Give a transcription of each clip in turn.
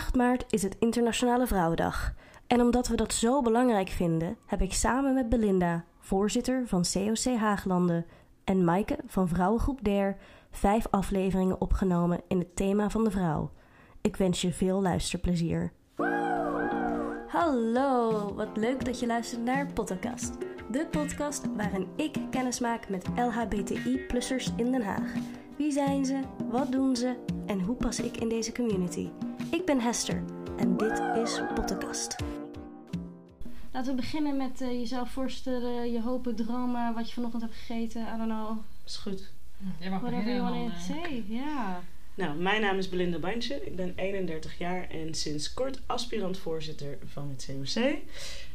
8 maart is het Internationale Vrouwendag. En omdat we dat zo belangrijk vinden, heb ik samen met Belinda, voorzitter van COC Haaglanden, en Maaike van Vrouwengroep DER vijf afleveringen opgenomen in het thema van de vrouw. Ik wens je veel luisterplezier. Hallo, wat leuk dat je luistert naar Podcast. De podcast waarin ik kennis maak met LHBTI-plussers in Den Haag. Wie zijn ze? Wat doen ze? En hoe pas ik in deze community? Ik ben Hester en dit is Podcast. Laten we beginnen met uh, jezelf voorstellen, je hopen, dromen, wat je vanochtend hebt gegeten. I don't know. Is goed. Jij mag Whatever you beginnen, want to eh, say. Ja. Nou, mijn naam is Belinda Bandje. Ik ben 31 jaar en sinds kort aspirant-voorzitter van het COC.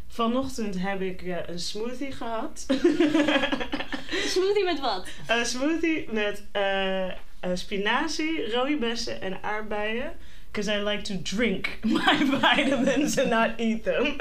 Vanochtend heb ik eh, een smoothie gehad. Smoothie met wat? een smoothie met eh, eh, spinazie, rode bessen en aardbeien. Because I like to drink my vitamins and not eat them.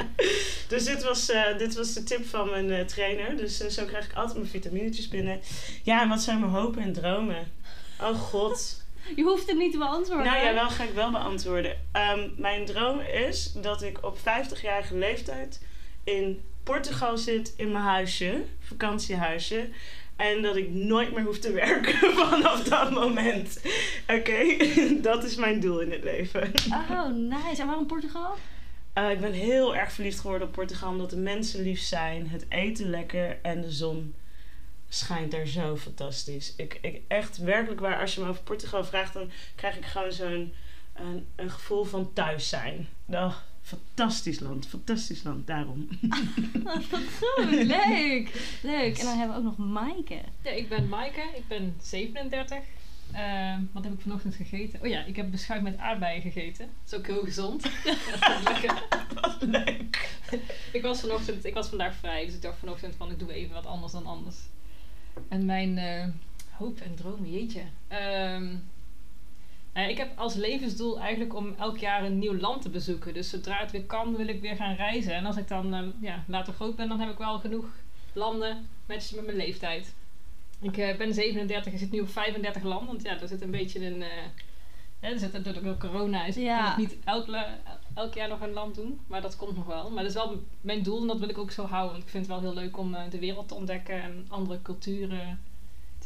dus dit was, eh, dit was de tip van mijn trainer. Dus zo krijg ik altijd mijn vitaminetjes binnen. Ja, en wat zijn mijn hopen en dromen? Oh god. Je hoeft het niet te beantwoorden. Nou ja, wel ga ik wel beantwoorden. Ehm, mijn droom is dat ik op 50-jarige leeftijd in Portugal zit in mijn huisje, vakantiehuisje. En dat ik nooit meer hoef te werken vanaf dat moment. Oké, dat is mijn doel in het leven. Oh, nice. En waarom Portugal? Eh, ik ben heel erg verliefd geworden op Portugal omdat de mensen lief zijn, het eten lekker en de zon schijnt daar zo fantastisch. Ik, ik echt werkelijk waar, als je me over Portugal vraagt, dan krijg ik gewoon zo'n een, een gevoel van thuis zijn. Oh, fantastisch land, fantastisch land, daarom. Wat goed. Leuk. Leuk. En dan hebben we ook nog Maaike. Ja, ik ben Maaike, ik ben 37. Ehm, wat heb ik vanochtend gegeten? Oh ja, ik heb beschuit met aardbeien gegeten. Dat is ook heel gezond. Lekker. Wat leuk. Ik was vanochtend, ik was vandaag vrij, dus ik dacht vanochtend van ik doe even wat anders dan anders. En mijn eh, hoop en dromen, jeetje. Ehm, ja, ik heb als levensdoel eigenlijk om elk jaar een nieuw land te bezoeken. Dus zodra het weer kan, wil ik weer gaan reizen. En als ik dan eh, ja, later groot ben, dan heb ik wel genoeg landen matchen met mijn leeftijd. Ik eh, ben 37 en zit nu op 35 landen. Want ja, er zit een beetje een... eh hè, er zit natuurlijk ook corona is. Ja. Ik kan niet elk, elk jaar nog een land doen. Maar dat komt nog wel. Maar dat is wel mijn doel en dat wil ik ook zo houden. Want ik vind het wel heel leuk om de wereld te ontdekken. En andere culturen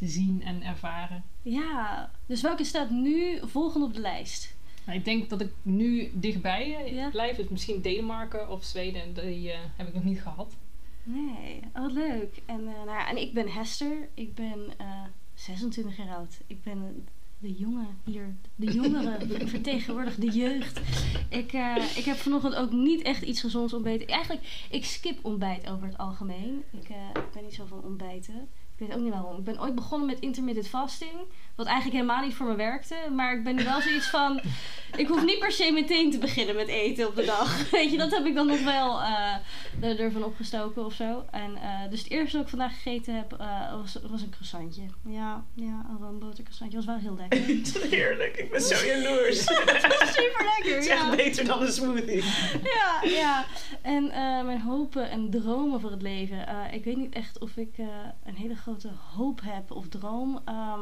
te zien en ervaren. Ja. Dus welke staat nu volgende op de lijst? Nou, ik denk dat ik nu dichtbij eh, Ja. blijf. Dus misschien Denemarken of Zweden. Die eh, heb ik nog niet gehad. Nee. Oh, wat leuk. En, eh, nou ja, en ik ben Hester. Ik ben eh 26 jaar oud. Ik ben de jongen hier. De jongeren. ik vertegenwoordig de jeugd. Ik, ik heb vanochtend ook niet echt iets gezonds ontbeten. Eigenlijk, ik skip ontbijt over het algemeen. Ik, ik ben niet zo van ontbijten. Weet ook niet waarom. Ik ben ooit begonnen met intermittent fasting. Wat eigenlijk helemaal niet voor me werkte. Maar ik ben nu wel zoiets van... Ik hoef niet per se meteen te beginnen met eten op de dag. Weet je, dat heb ik dan nog wel er- ervan opgestoken of zo. En, eh, dus het eerste wat ik vandaag gegeten heb, eh, was, was een croissantje. Ja, ja, een roombotercroissantje. Was wel heel lekker. Heerlijk, ik ben zo jaloers. Super lekker, Het is echt beter dan een smoothie. ja, ja. En mijn hopen en dromen voor het leven. Ik weet niet echt of ik een hele grote hoop heb of droom. Ehm,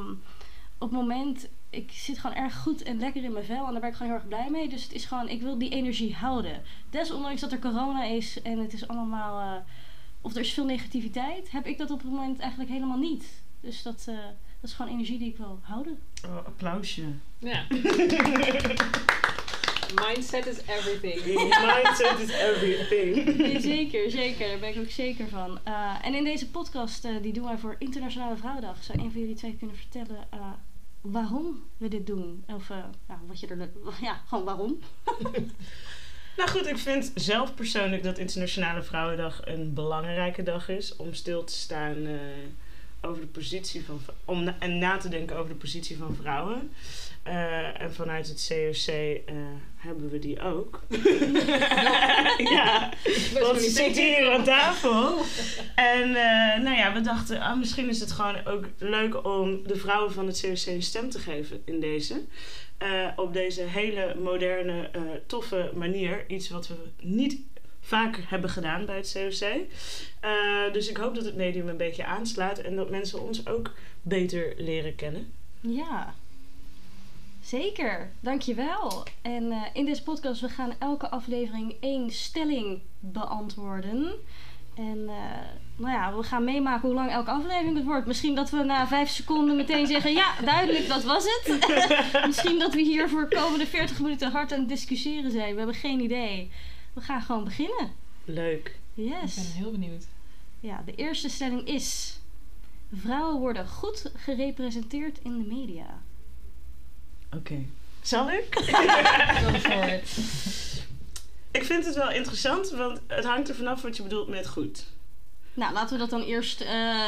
op het moment, ik zit gewoon erg goed en lekker in mijn vel. En daar ben ik gewoon heel erg blij mee. Dus het is gewoon, ik wil die energie houden. Desondanks dat er corona is en het is allemaal... eh, of er is veel negativiteit, heb ik dat op het moment eigenlijk helemaal niet. Dus dat, eh, dat is gewoon energie die ik wil houden. Oh, applausje. Ja. Mindset is everything. Mindset is everything. Zeker, zeker. Daar ben ik ook zeker van. Eh, en in deze podcast, eh, die doen wij voor Internationale Vrouwendag, zou een van jullie twee kunnen vertellen eh, waarom we dit doen? Of eh, ja, wat je er. Ja, gewoon waarom? Nou goed, ik vind zelf persoonlijk dat Internationale Vrouwendag een belangrijke dag is om stil te staan eh, over de positie van om en na te denken over de positie van vrouwen. Eh, en vanuit het COC eh, hebben we die ook. ja, want ze zit hier aan tafel. En eh, nou ja, we dachten, ah, misschien is het gewoon ook leuk om de vrouwen van het COC een stem te geven in deze. Eh, op deze hele moderne, eh, toffe manier. Iets wat we niet vaak hebben gedaan bij het COC. Eh, dus ik hoop dat het medium een beetje aanslaat en dat mensen ons ook beter leren kennen. Ja. Zeker, dankjewel. En eh, in deze podcast we gaan elke aflevering één stelling beantwoorden. En eh, nou ja, we gaan meemaken hoe lang elke aflevering het wordt. Misschien dat we na vijf seconden meteen zeggen... ja, duidelijk, dat was het. Misschien dat we hier voor de komende 40 minuten hard aan het discussiëren zijn. We hebben geen idee. We gaan gewoon beginnen. Leuk. Ik Yes. ben heel benieuwd. Ja, de eerste stelling is... Vrouwen worden goed gerepresenteerd in de media. Oké. Zal ik? Go for it. ik vind het wel interessant, want het hangt er vanaf wat je bedoelt met goed. Nou, laten we dat dan eerst eh,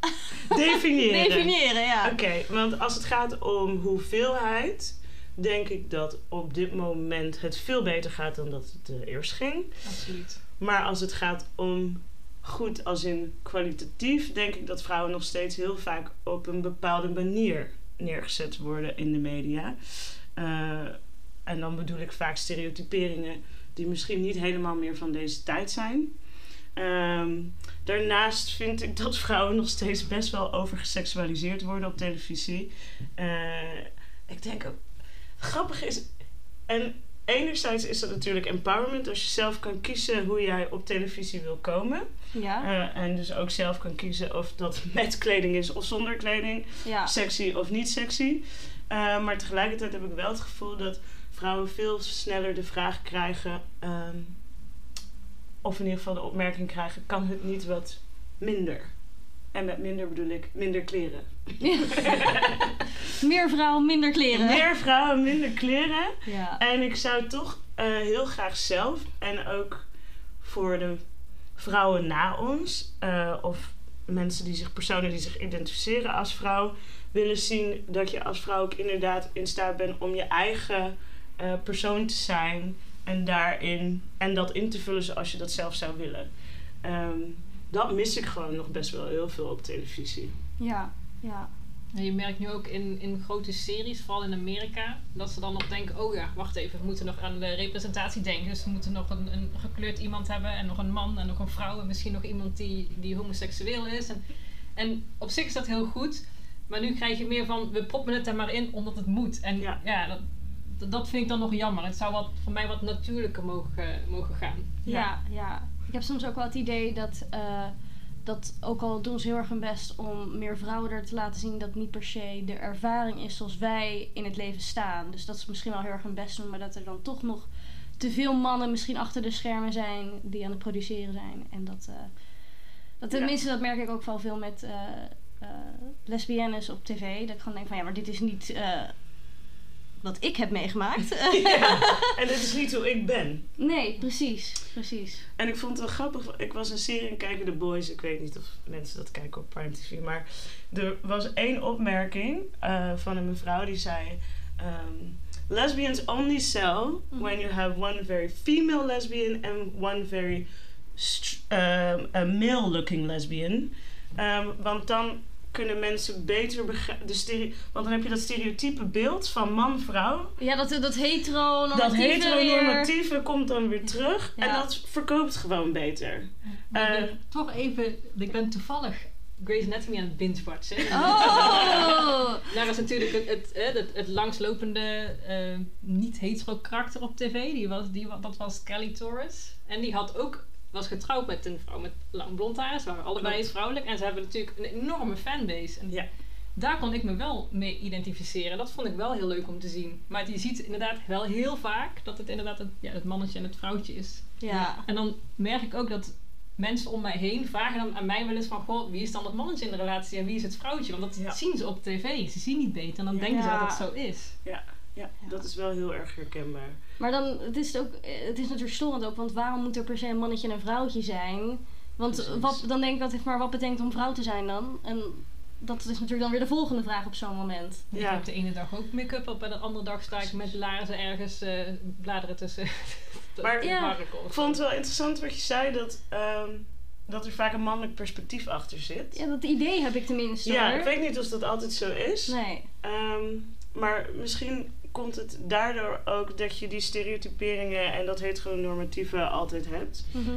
Definiëren. definiëren. Ja. Oké, want als het gaat om hoeveelheid, denk ik dat op dit moment het veel beter gaat dan dat het eh, eerst ging. Absoluut. Maar als het gaat om goed als in kwalitatief, denk ik dat vrouwen nog steeds heel vaak op een bepaalde manier neergezet worden in de media. Eh, en dan bedoel ik vaak stereotyperingen die misschien niet helemaal meer van deze tijd zijn. Ehm, daarnaast vind ik dat vrouwen nog steeds best wel overgeseksualiseerd worden op televisie. Eh, ik denk ook, grappig is, en enerzijds is dat natuurlijk empowerment als je zelf kan kiezen hoe jij op televisie wil komen. Ja. Eh, en dus ook zelf kan kiezen of dat met kleding is of zonder kleding, ja. sexy of niet sexy. Eh, maar tegelijkertijd heb ik wel het gevoel dat vrouwen veel sneller de vraag krijgen, ehm, of in ieder geval de opmerking krijgen, kan het niet wat minder? En met minder bedoel ik minder kleren. Meer vrouwen, minder kleren. Meer vrouwen, minder kleren. Ja. En ik zou toch eh, heel graag zelf en ook voor de vrouwen na ons, eh, of mensen die zich, personen die zich identificeren als vrouw, willen zien dat je als vrouw ook inderdaad in staat bent om je eigen eh, persoon te zijn en daarin en dat in te vullen zoals je dat zelf zou willen. Ehm, dat mis ik gewoon nog best wel heel veel op televisie. Ja. Ja. En je merkt nu ook in, in grote series, vooral in Amerika, dat ze dan nog denken: oh ja, wacht even, we moeten nog aan de representatie denken. Dus we moeten nog een, een gekleurd iemand hebben, en nog een man en nog een vrouw, en misschien nog iemand die, die homoseksueel is. En, en op zich is dat heel goed, maar nu krijg je meer van: we proppen het er maar in omdat het moet. En Ja. ja, dat, dat, dat vind ik dan nog jammer. Het zou wat, voor mij wat natuurlijker mogen, mogen gaan. Ja. ja, Ik heb soms ook wel het idee dat, eh, dat ook al doen ze heel erg hun best om meer vrouwen er te laten zien, dat niet per se de ervaring is zoals wij in het leven staan. Dus dat ze misschien wel heel erg hun best doen, maar dat er dan toch nog te veel mannen misschien achter de schermen zijn die aan het produceren zijn. En dat, eh, dat tenminste, dat merk ik ook wel veel met eh, lesbiennes op tv. Dat ik gewoon denk van ja, maar dit is niet wat ik heb meegemaakt. Ja. En dit is niet hoe ik ben. nee, precies, precies. En ik vond het wel grappig. Ik was een serie aan het kijken, The Boys. Ik weet niet of mensen dat kijken op Prime TV. Maar er was één opmerking eh, van een mevrouw die zei... ehm, lesbians only sell when you have one very female lesbian... and one very um, a male-looking lesbian. Ehm, want dan kunnen mensen beter begrijpen... Want dan heb je dat stereotype beeld van man-vrouw... Ja, dat, dat hetero Dat heteronormatieve komt dan weer terug. En dat verkoopt gewoon beter. Eh, ik toch even, ik ben toevallig Grey's Anatomy aan het binge-watchen. Oh! Daar is natuurlijk het, het, het, het, het langslopende eh, niet-hetero karakter op tv. Die was, die, dat was Kelly Torres. En die had ook, was getrouwd met een vrouw met lang blond haar. Ze waren allebei Klopt. vrouwelijk. En ze hebben natuurlijk een enorme fanbase. En Ja. daar kon ik me wel mee identificeren. Dat vond ik wel heel leuk om te zien. Maar je ziet inderdaad wel heel vaak dat het inderdaad het, ja, het mannetje en het vrouwtje is. Ja. En dan merk ik ook dat mensen om mij heen vragen dan aan mij wel eens van... Goh, wie is dan het mannetje in de relatie en wie is het vrouwtje? Want dat Ja. zien ze op tv. Ze zien niet beter. En dan Ja. denken ze dat het zo is. Ja, Ja. dat is wel heel erg herkenbaar. Maar dan, het is, ook, het is natuurlijk storend ook, want waarom moet er per se een mannetje en een vrouwtje zijn? Want Precies. wat, dan denk ik dat, maar wat betekent om vrouw te zijn dan? En dat is natuurlijk dan weer de volgende vraag op zo'n moment. Ik Ja. heb de ene dag ook make-up op en de andere dag sta ik met laarzen ergens eh, bladeren tussen Maar- Ja. Ik vond het wel interessant wat je zei, dat, ehm, dat er vaak een mannelijk perspectief achter zit. Ja, dat idee heb ik tenminste Ja, hoor. ik weet niet of dat altijd zo is. Nee. Ehm, maar misschien komt het daardoor ook dat je die stereotyperingen en dat heteronormatieve altijd hebt. Mhm.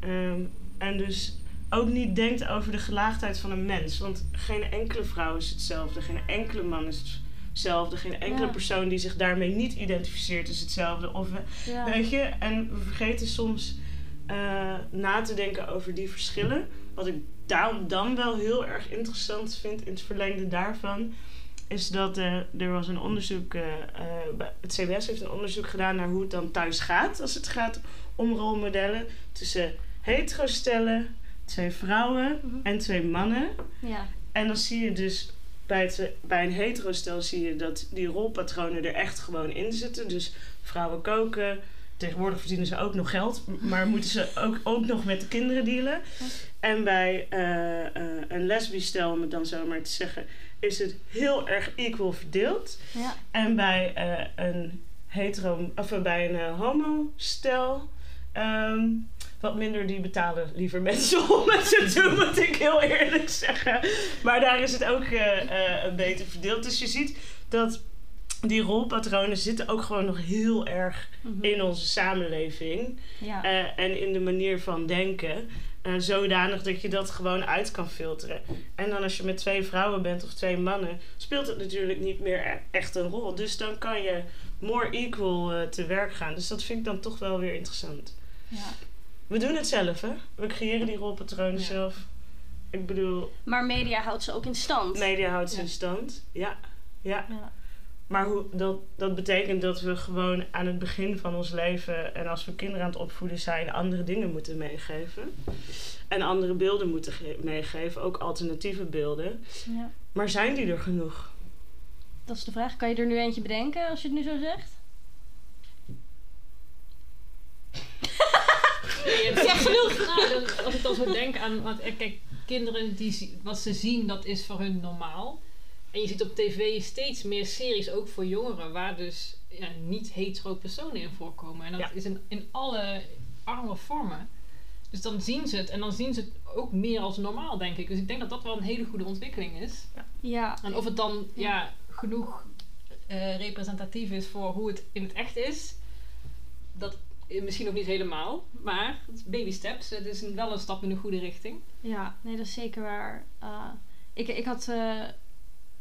Ehm, en dus ook niet denkt over de gelaagdheid van een mens. Want geen enkele vrouw is hetzelfde, geen enkele man is hetzelfde. Geen enkele Ja. persoon die zich daarmee niet identificeert is hetzelfde. Of Ja. Weet je, en we vergeten soms eh, na te denken over die verschillen. Wat ik daarom dan wel heel erg interessant vind in het verlengde daarvan, is dat eh, er was een onderzoek, eh, eh, het CBS heeft een onderzoek gedaan naar hoe het dan thuis gaat als het gaat om rolmodellen tussen hetero-stellen, twee vrouwen Mhm. en twee mannen. Ja. En dan zie je dus bij, het, bij een hetero-stel zie je dat die rolpatronen er echt gewoon in zitten. Dus vrouwen koken. Tegenwoordig verdienen ze ook nog geld, maar moeten ze ook, ook nog met de kinderen dealen. En bij een lesbisch stel, om het dan zo maar te zeggen, is het heel erg equal verdeeld. Ja. En bij eh, een hetero, of eh, bij een eh, homo-stel, ehm, wat minder, die betalen liever mensen om het te doen, moet ik heel eerlijk zeggen. Maar daar is het ook eh, beter verdeeld. Dus je ziet dat die rolpatronen zitten ook gewoon nog heel erg Mhm. in onze samenleving. Ja. en in de manier van denken. Eh, zodanig dat je dat gewoon uit kan filteren. En dan als je met twee vrouwen bent of twee mannen, speelt het natuurlijk niet meer e- echt een rol. Dus dan kan je more equal eh, te werk gaan. Dus dat vind ik dan toch wel weer interessant. ja. We doen het zelf, hè? We creëren die rolpatronen Ja. zelf. Ik bedoel, Maar media houdt ze ook in stand. media houdt ze Ja. in stand. Ja, ja. Maar hoe, dat, dat betekent dat we gewoon aan het begin van ons leven en als we kinderen aan het opvoeden zijn, andere dingen moeten meegeven. En andere beelden moeten ge- meegeven, ook alternatieve beelden. Ja. Maar zijn die er genoeg? Dat is de vraag. Kan je er nu eentje bedenken als je het nu zo zegt? Zeg genoeg! Nou, als ik dan zo denk aan... Want, eh, kijk, kinderen, die, wat ze zien, dat is voor hun normaal. En je ziet op tv steeds meer series, ook voor jongeren... waar dus ja, niet hetero personen in voorkomen. En dat Ja. is in, in alle arme vormen. Dus dan zien ze het. En dan zien ze het ook meer als normaal, denk ik. Dus ik denk dat dat wel een hele goede ontwikkeling is. Ja. En of het dan ja, genoeg eh, representatief is voor hoe het in het echt is, dat eh, misschien nog niet helemaal. Maar het is baby steps. Het is een- wel een stap in de goede richting. Ja, nee, dat is zeker waar. Uh, ik, ik had, uh,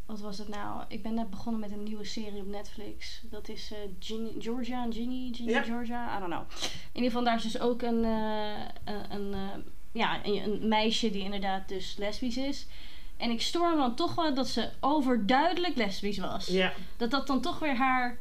wat was het nou? Ik ben net begonnen met een nieuwe serie op Netflix. Dat is uh, Ginny, Georgia en Ginny, Ginny Ja. Georgia, I don't know. In ieder geval, daar is dus ook een, uh, een, een, uh, ja, een, een meisje die inderdaad dus lesbisch is. En ik stoor me dan toch wel dat ze overduidelijk lesbisch was. Ja. Dat dat dan toch weer haar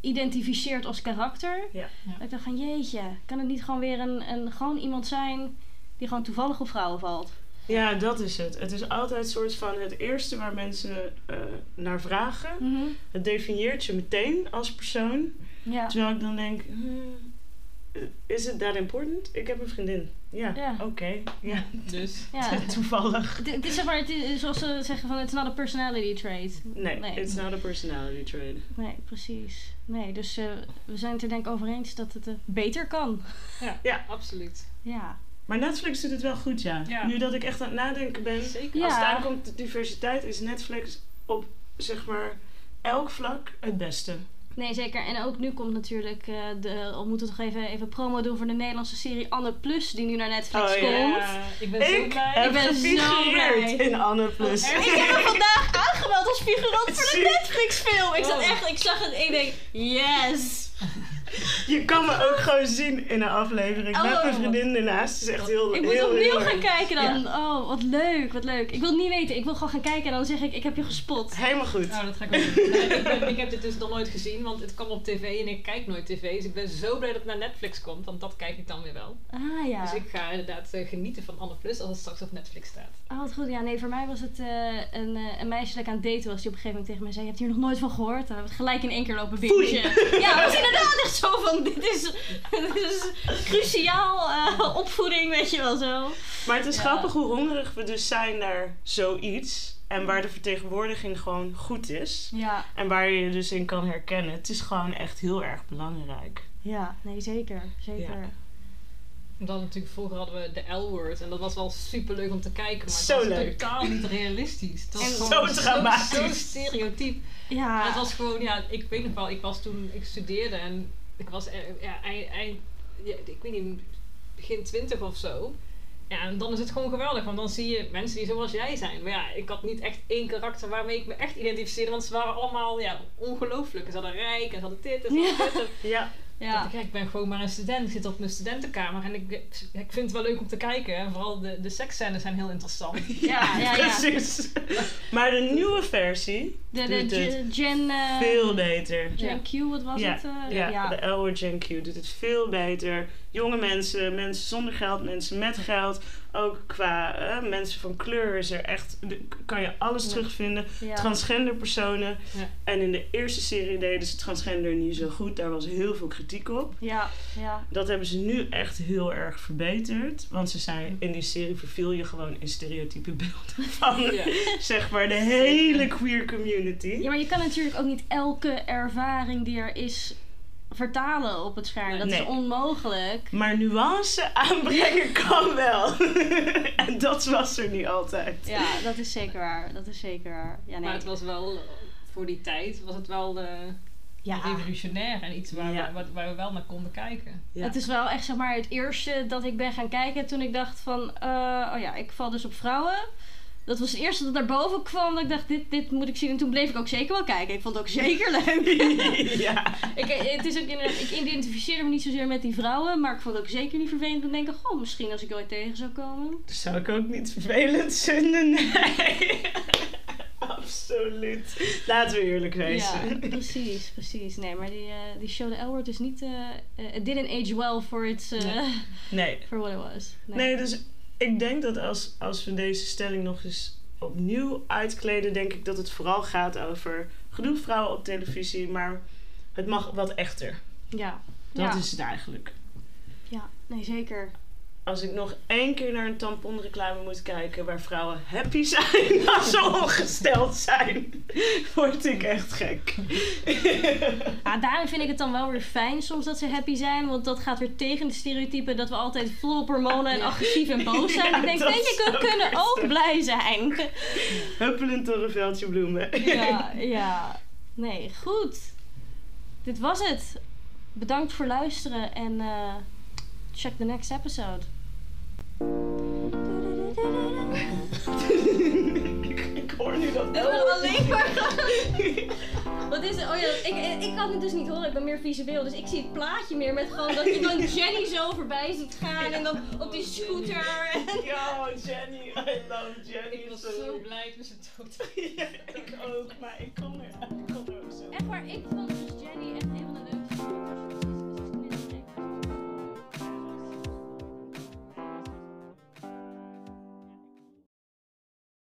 identificeert als karakter. Ja. Ja. Dat ik dacht van jeetje, kan het niet gewoon weer een, een, gewoon iemand zijn die gewoon toevallig op vrouwen valt? Ja, dat is het. Het is altijd een soort van het eerste waar mensen eh, naar vragen. Mhm. Het definieert je meteen als persoon. Ja. Terwijl ik dan denk, hmm, is het that important? Ik heb een vriendin. Ja, Ja. oké. Ja, Dus ja. toevallig. Het, is zeg maar, het is, zoals ze zeggen van, it's not a personality trait. Nee, Nee. it's not a personality trait. Nee, precies. Nee, dus eh, we zijn het er denk ik over eens dat het eh, beter kan. ja, Ja. absoluut. Ja. Maar Netflix doet het wel goed, ja. Ja. Nu dat ik echt aan het nadenken ben. Zeker. Ja. Als het aankomt op diversiteit is Netflix op, zeg maar, elk vlak het beste. Nee, zeker. En ook nu komt natuurlijk, eh, de, we moeten toch even, even promo doen voor de Nederlandse serie Anne Plus, die nu naar Netflix Oh, komt. Ja, ik ben zo blij. heb Ik ben zo blij. in Anne Plus. Oh? Ik heb hem vandaag aangemeld als figurant voor de Netflix film. Ik zat echt, ik zag het en ik denk, yes. Je kan me ook gewoon zien in een aflevering. Met Oh. mijn vriendin ernaast. Het is echt heel Ik moet heel, opnieuw heel gaan kijken dan. Oh, wat leuk, wat leuk. Ik wil het niet weten. Ik wil gewoon gaan kijken en dan zeg ik, ik heb je gespot. Helemaal goed. Nou, dat ga ik ook doen. Nee, ik, ben- ik heb dit dus nog nooit gezien, want het kwam op tv en ik kijk nooit tv. Dus ik ben zo blij dat het naar Netflix komt, want dat kijk ik dan weer wel. Ah ja. Dus ik ga inderdaad eh, genieten van Anne Plus als het straks op Netflix staat. Oh, wat goed. Ja, nee, voor mij was het eh, een, eh, een meisje dat ik aan het daten was. Die op een gegeven moment tegen mij zei, je hebt hier nog nooit van gehoord. Dan hebben we het gelijk in één keer lopen bingen. Ja, het was inderdaad echt zo van, dit is, dit is cruciaal eh, opvoeding, weet je wel zo. Maar het is Ja. grappig hoe hongerig we dus zijn naar zoiets. En waar de vertegenwoordiging gewoon goed is. Ja, En waar je je dus in kan herkennen. Het is gewoon echt heel erg belangrijk. ja, nee, zeker. Zeker. Ja. Dan natuurlijk, vroeger hadden we de L-word en dat was wel super leuk om te kijken, maar Zo het was leuk. totaal niet realistisch. Het was En gewoon zo dramatisch. Zo, stereotyp. Ja. Het was gewoon, ja, ik weet nog wel, ik was toen, ik studeerde en ik was, ja, eind, eind ja, ik weet niet, begin twintig of zo. Ja, en dan is het gewoon geweldig, want dan zie je mensen die zoals jij zijn. Maar ja, ik had niet echt één karakter waarmee ik me echt identificeerde, want ze waren allemaal ja, ongelooflijk. Ze hadden rijk en ze hadden dit en ze hadden dit. En Ja. Ja. ik, ben gewoon maar een student, ik zit op mijn studentenkamer en ik, ik vind het wel leuk om te kijken. En vooral de, de seksscènes zijn heel interessant. Ja, ja, ja. Precies. Maar de nieuwe versie De, de doet het Gen... Eh, veel beter. Gen Q, wat was Ja, het? eh? Ja, de Elwood Gen Q doet het veel beter. Jonge mensen, mensen zonder geld, mensen met geld. Ook qua eh, mensen van kleur is er echt, kan je alles terugvinden. Ja. Transgender personen. Ja. En in de eerste serie deden ze transgender niet zo goed. Daar was heel veel kritiek op. Ja, ja. Dat hebben ze nu echt heel erg verbeterd. Want ze zijn in die serie verviel je gewoon in stereotype beelden van Ja. zeg maar de hele queer community. Ja, maar je kan natuurlijk ook niet elke ervaring die er is vertalen op het scherm. Dat Nee. is onmogelijk. Maar nuance aanbrengen kan wel. en dat was er niet altijd. Ja, dat is zeker waar. Dat is zeker waar. Ja, nee. Maar het was wel, voor die tijd was het wel eh, ja. revolutionair en iets waar, Ja. we, waar, waar we wel naar konden kijken. Ja. Het is wel echt zeg maar het eerste dat ik ben gaan kijken toen ik dacht van, eh, oh ja, ik val dus op vrouwen. Dat was het eerste dat naar boven kwam. Dat ik dacht, dit, dit moet ik zien. En toen bleef ik ook zeker wel kijken. Ik vond het ook zeker leuk. ja. ik, eh, het is ook inderdaad- ik identificeerde me niet zozeer met die vrouwen. Maar ik vond het ook zeker niet vervelend te denken... Goh, misschien als ik ooit tegen zou komen. Dat zou ik ook niet vervelend vinden. Nee. Absoluut. Laten we eerlijk wezen. Ja, precies, precies. Nee, maar die, eh, die show The L Word is niet... eh eh, it didn't age well for, its, eh, Nee. Nee. for what it was. Nee, dus ik denk dat als, als we deze stelling nog eens opnieuw uitkleden, denk ik dat het vooral gaat over genoeg vrouwen op televisie, maar het mag wat echter. Ja. Dat ja. is het eigenlijk. Ja, nee, zeker. Als ik nog één keer naar een tamponreclame moet kijken waar vrouwen happy zijn als ze ongesteld zijn, word ik echt gek. Ah, daarin vind ik het dan wel weer fijn soms dat ze happy zijn. Want dat gaat weer tegen de stereotypen dat we altijd vol op hormonen en Ja. agressief en boos zijn. Ja, ik denk, weet je, we kunnen best ook blij zijn. Huppelend door een veldje bloemen. ja, ja. Nee, goed. Dit was het. Bedankt voor luisteren en eh, check the next episode. Hoor nu dat Ik wil alleen maar. Wat is het? Oh ja, ik, ik kan het dus niet horen, ik ben meer visueel. Dus ik zie het plaatje meer met gewoon dat je dan Jenny zo voorbij ziet gaan en dan op die scooter. En... Yo, Jenny, I love Jenny. Ik was so- zo blij toen ze dood Ja, ik ook, maar ik kon er, ik kon er ook zo. Echt waar, ik vond dus Jenny echt heel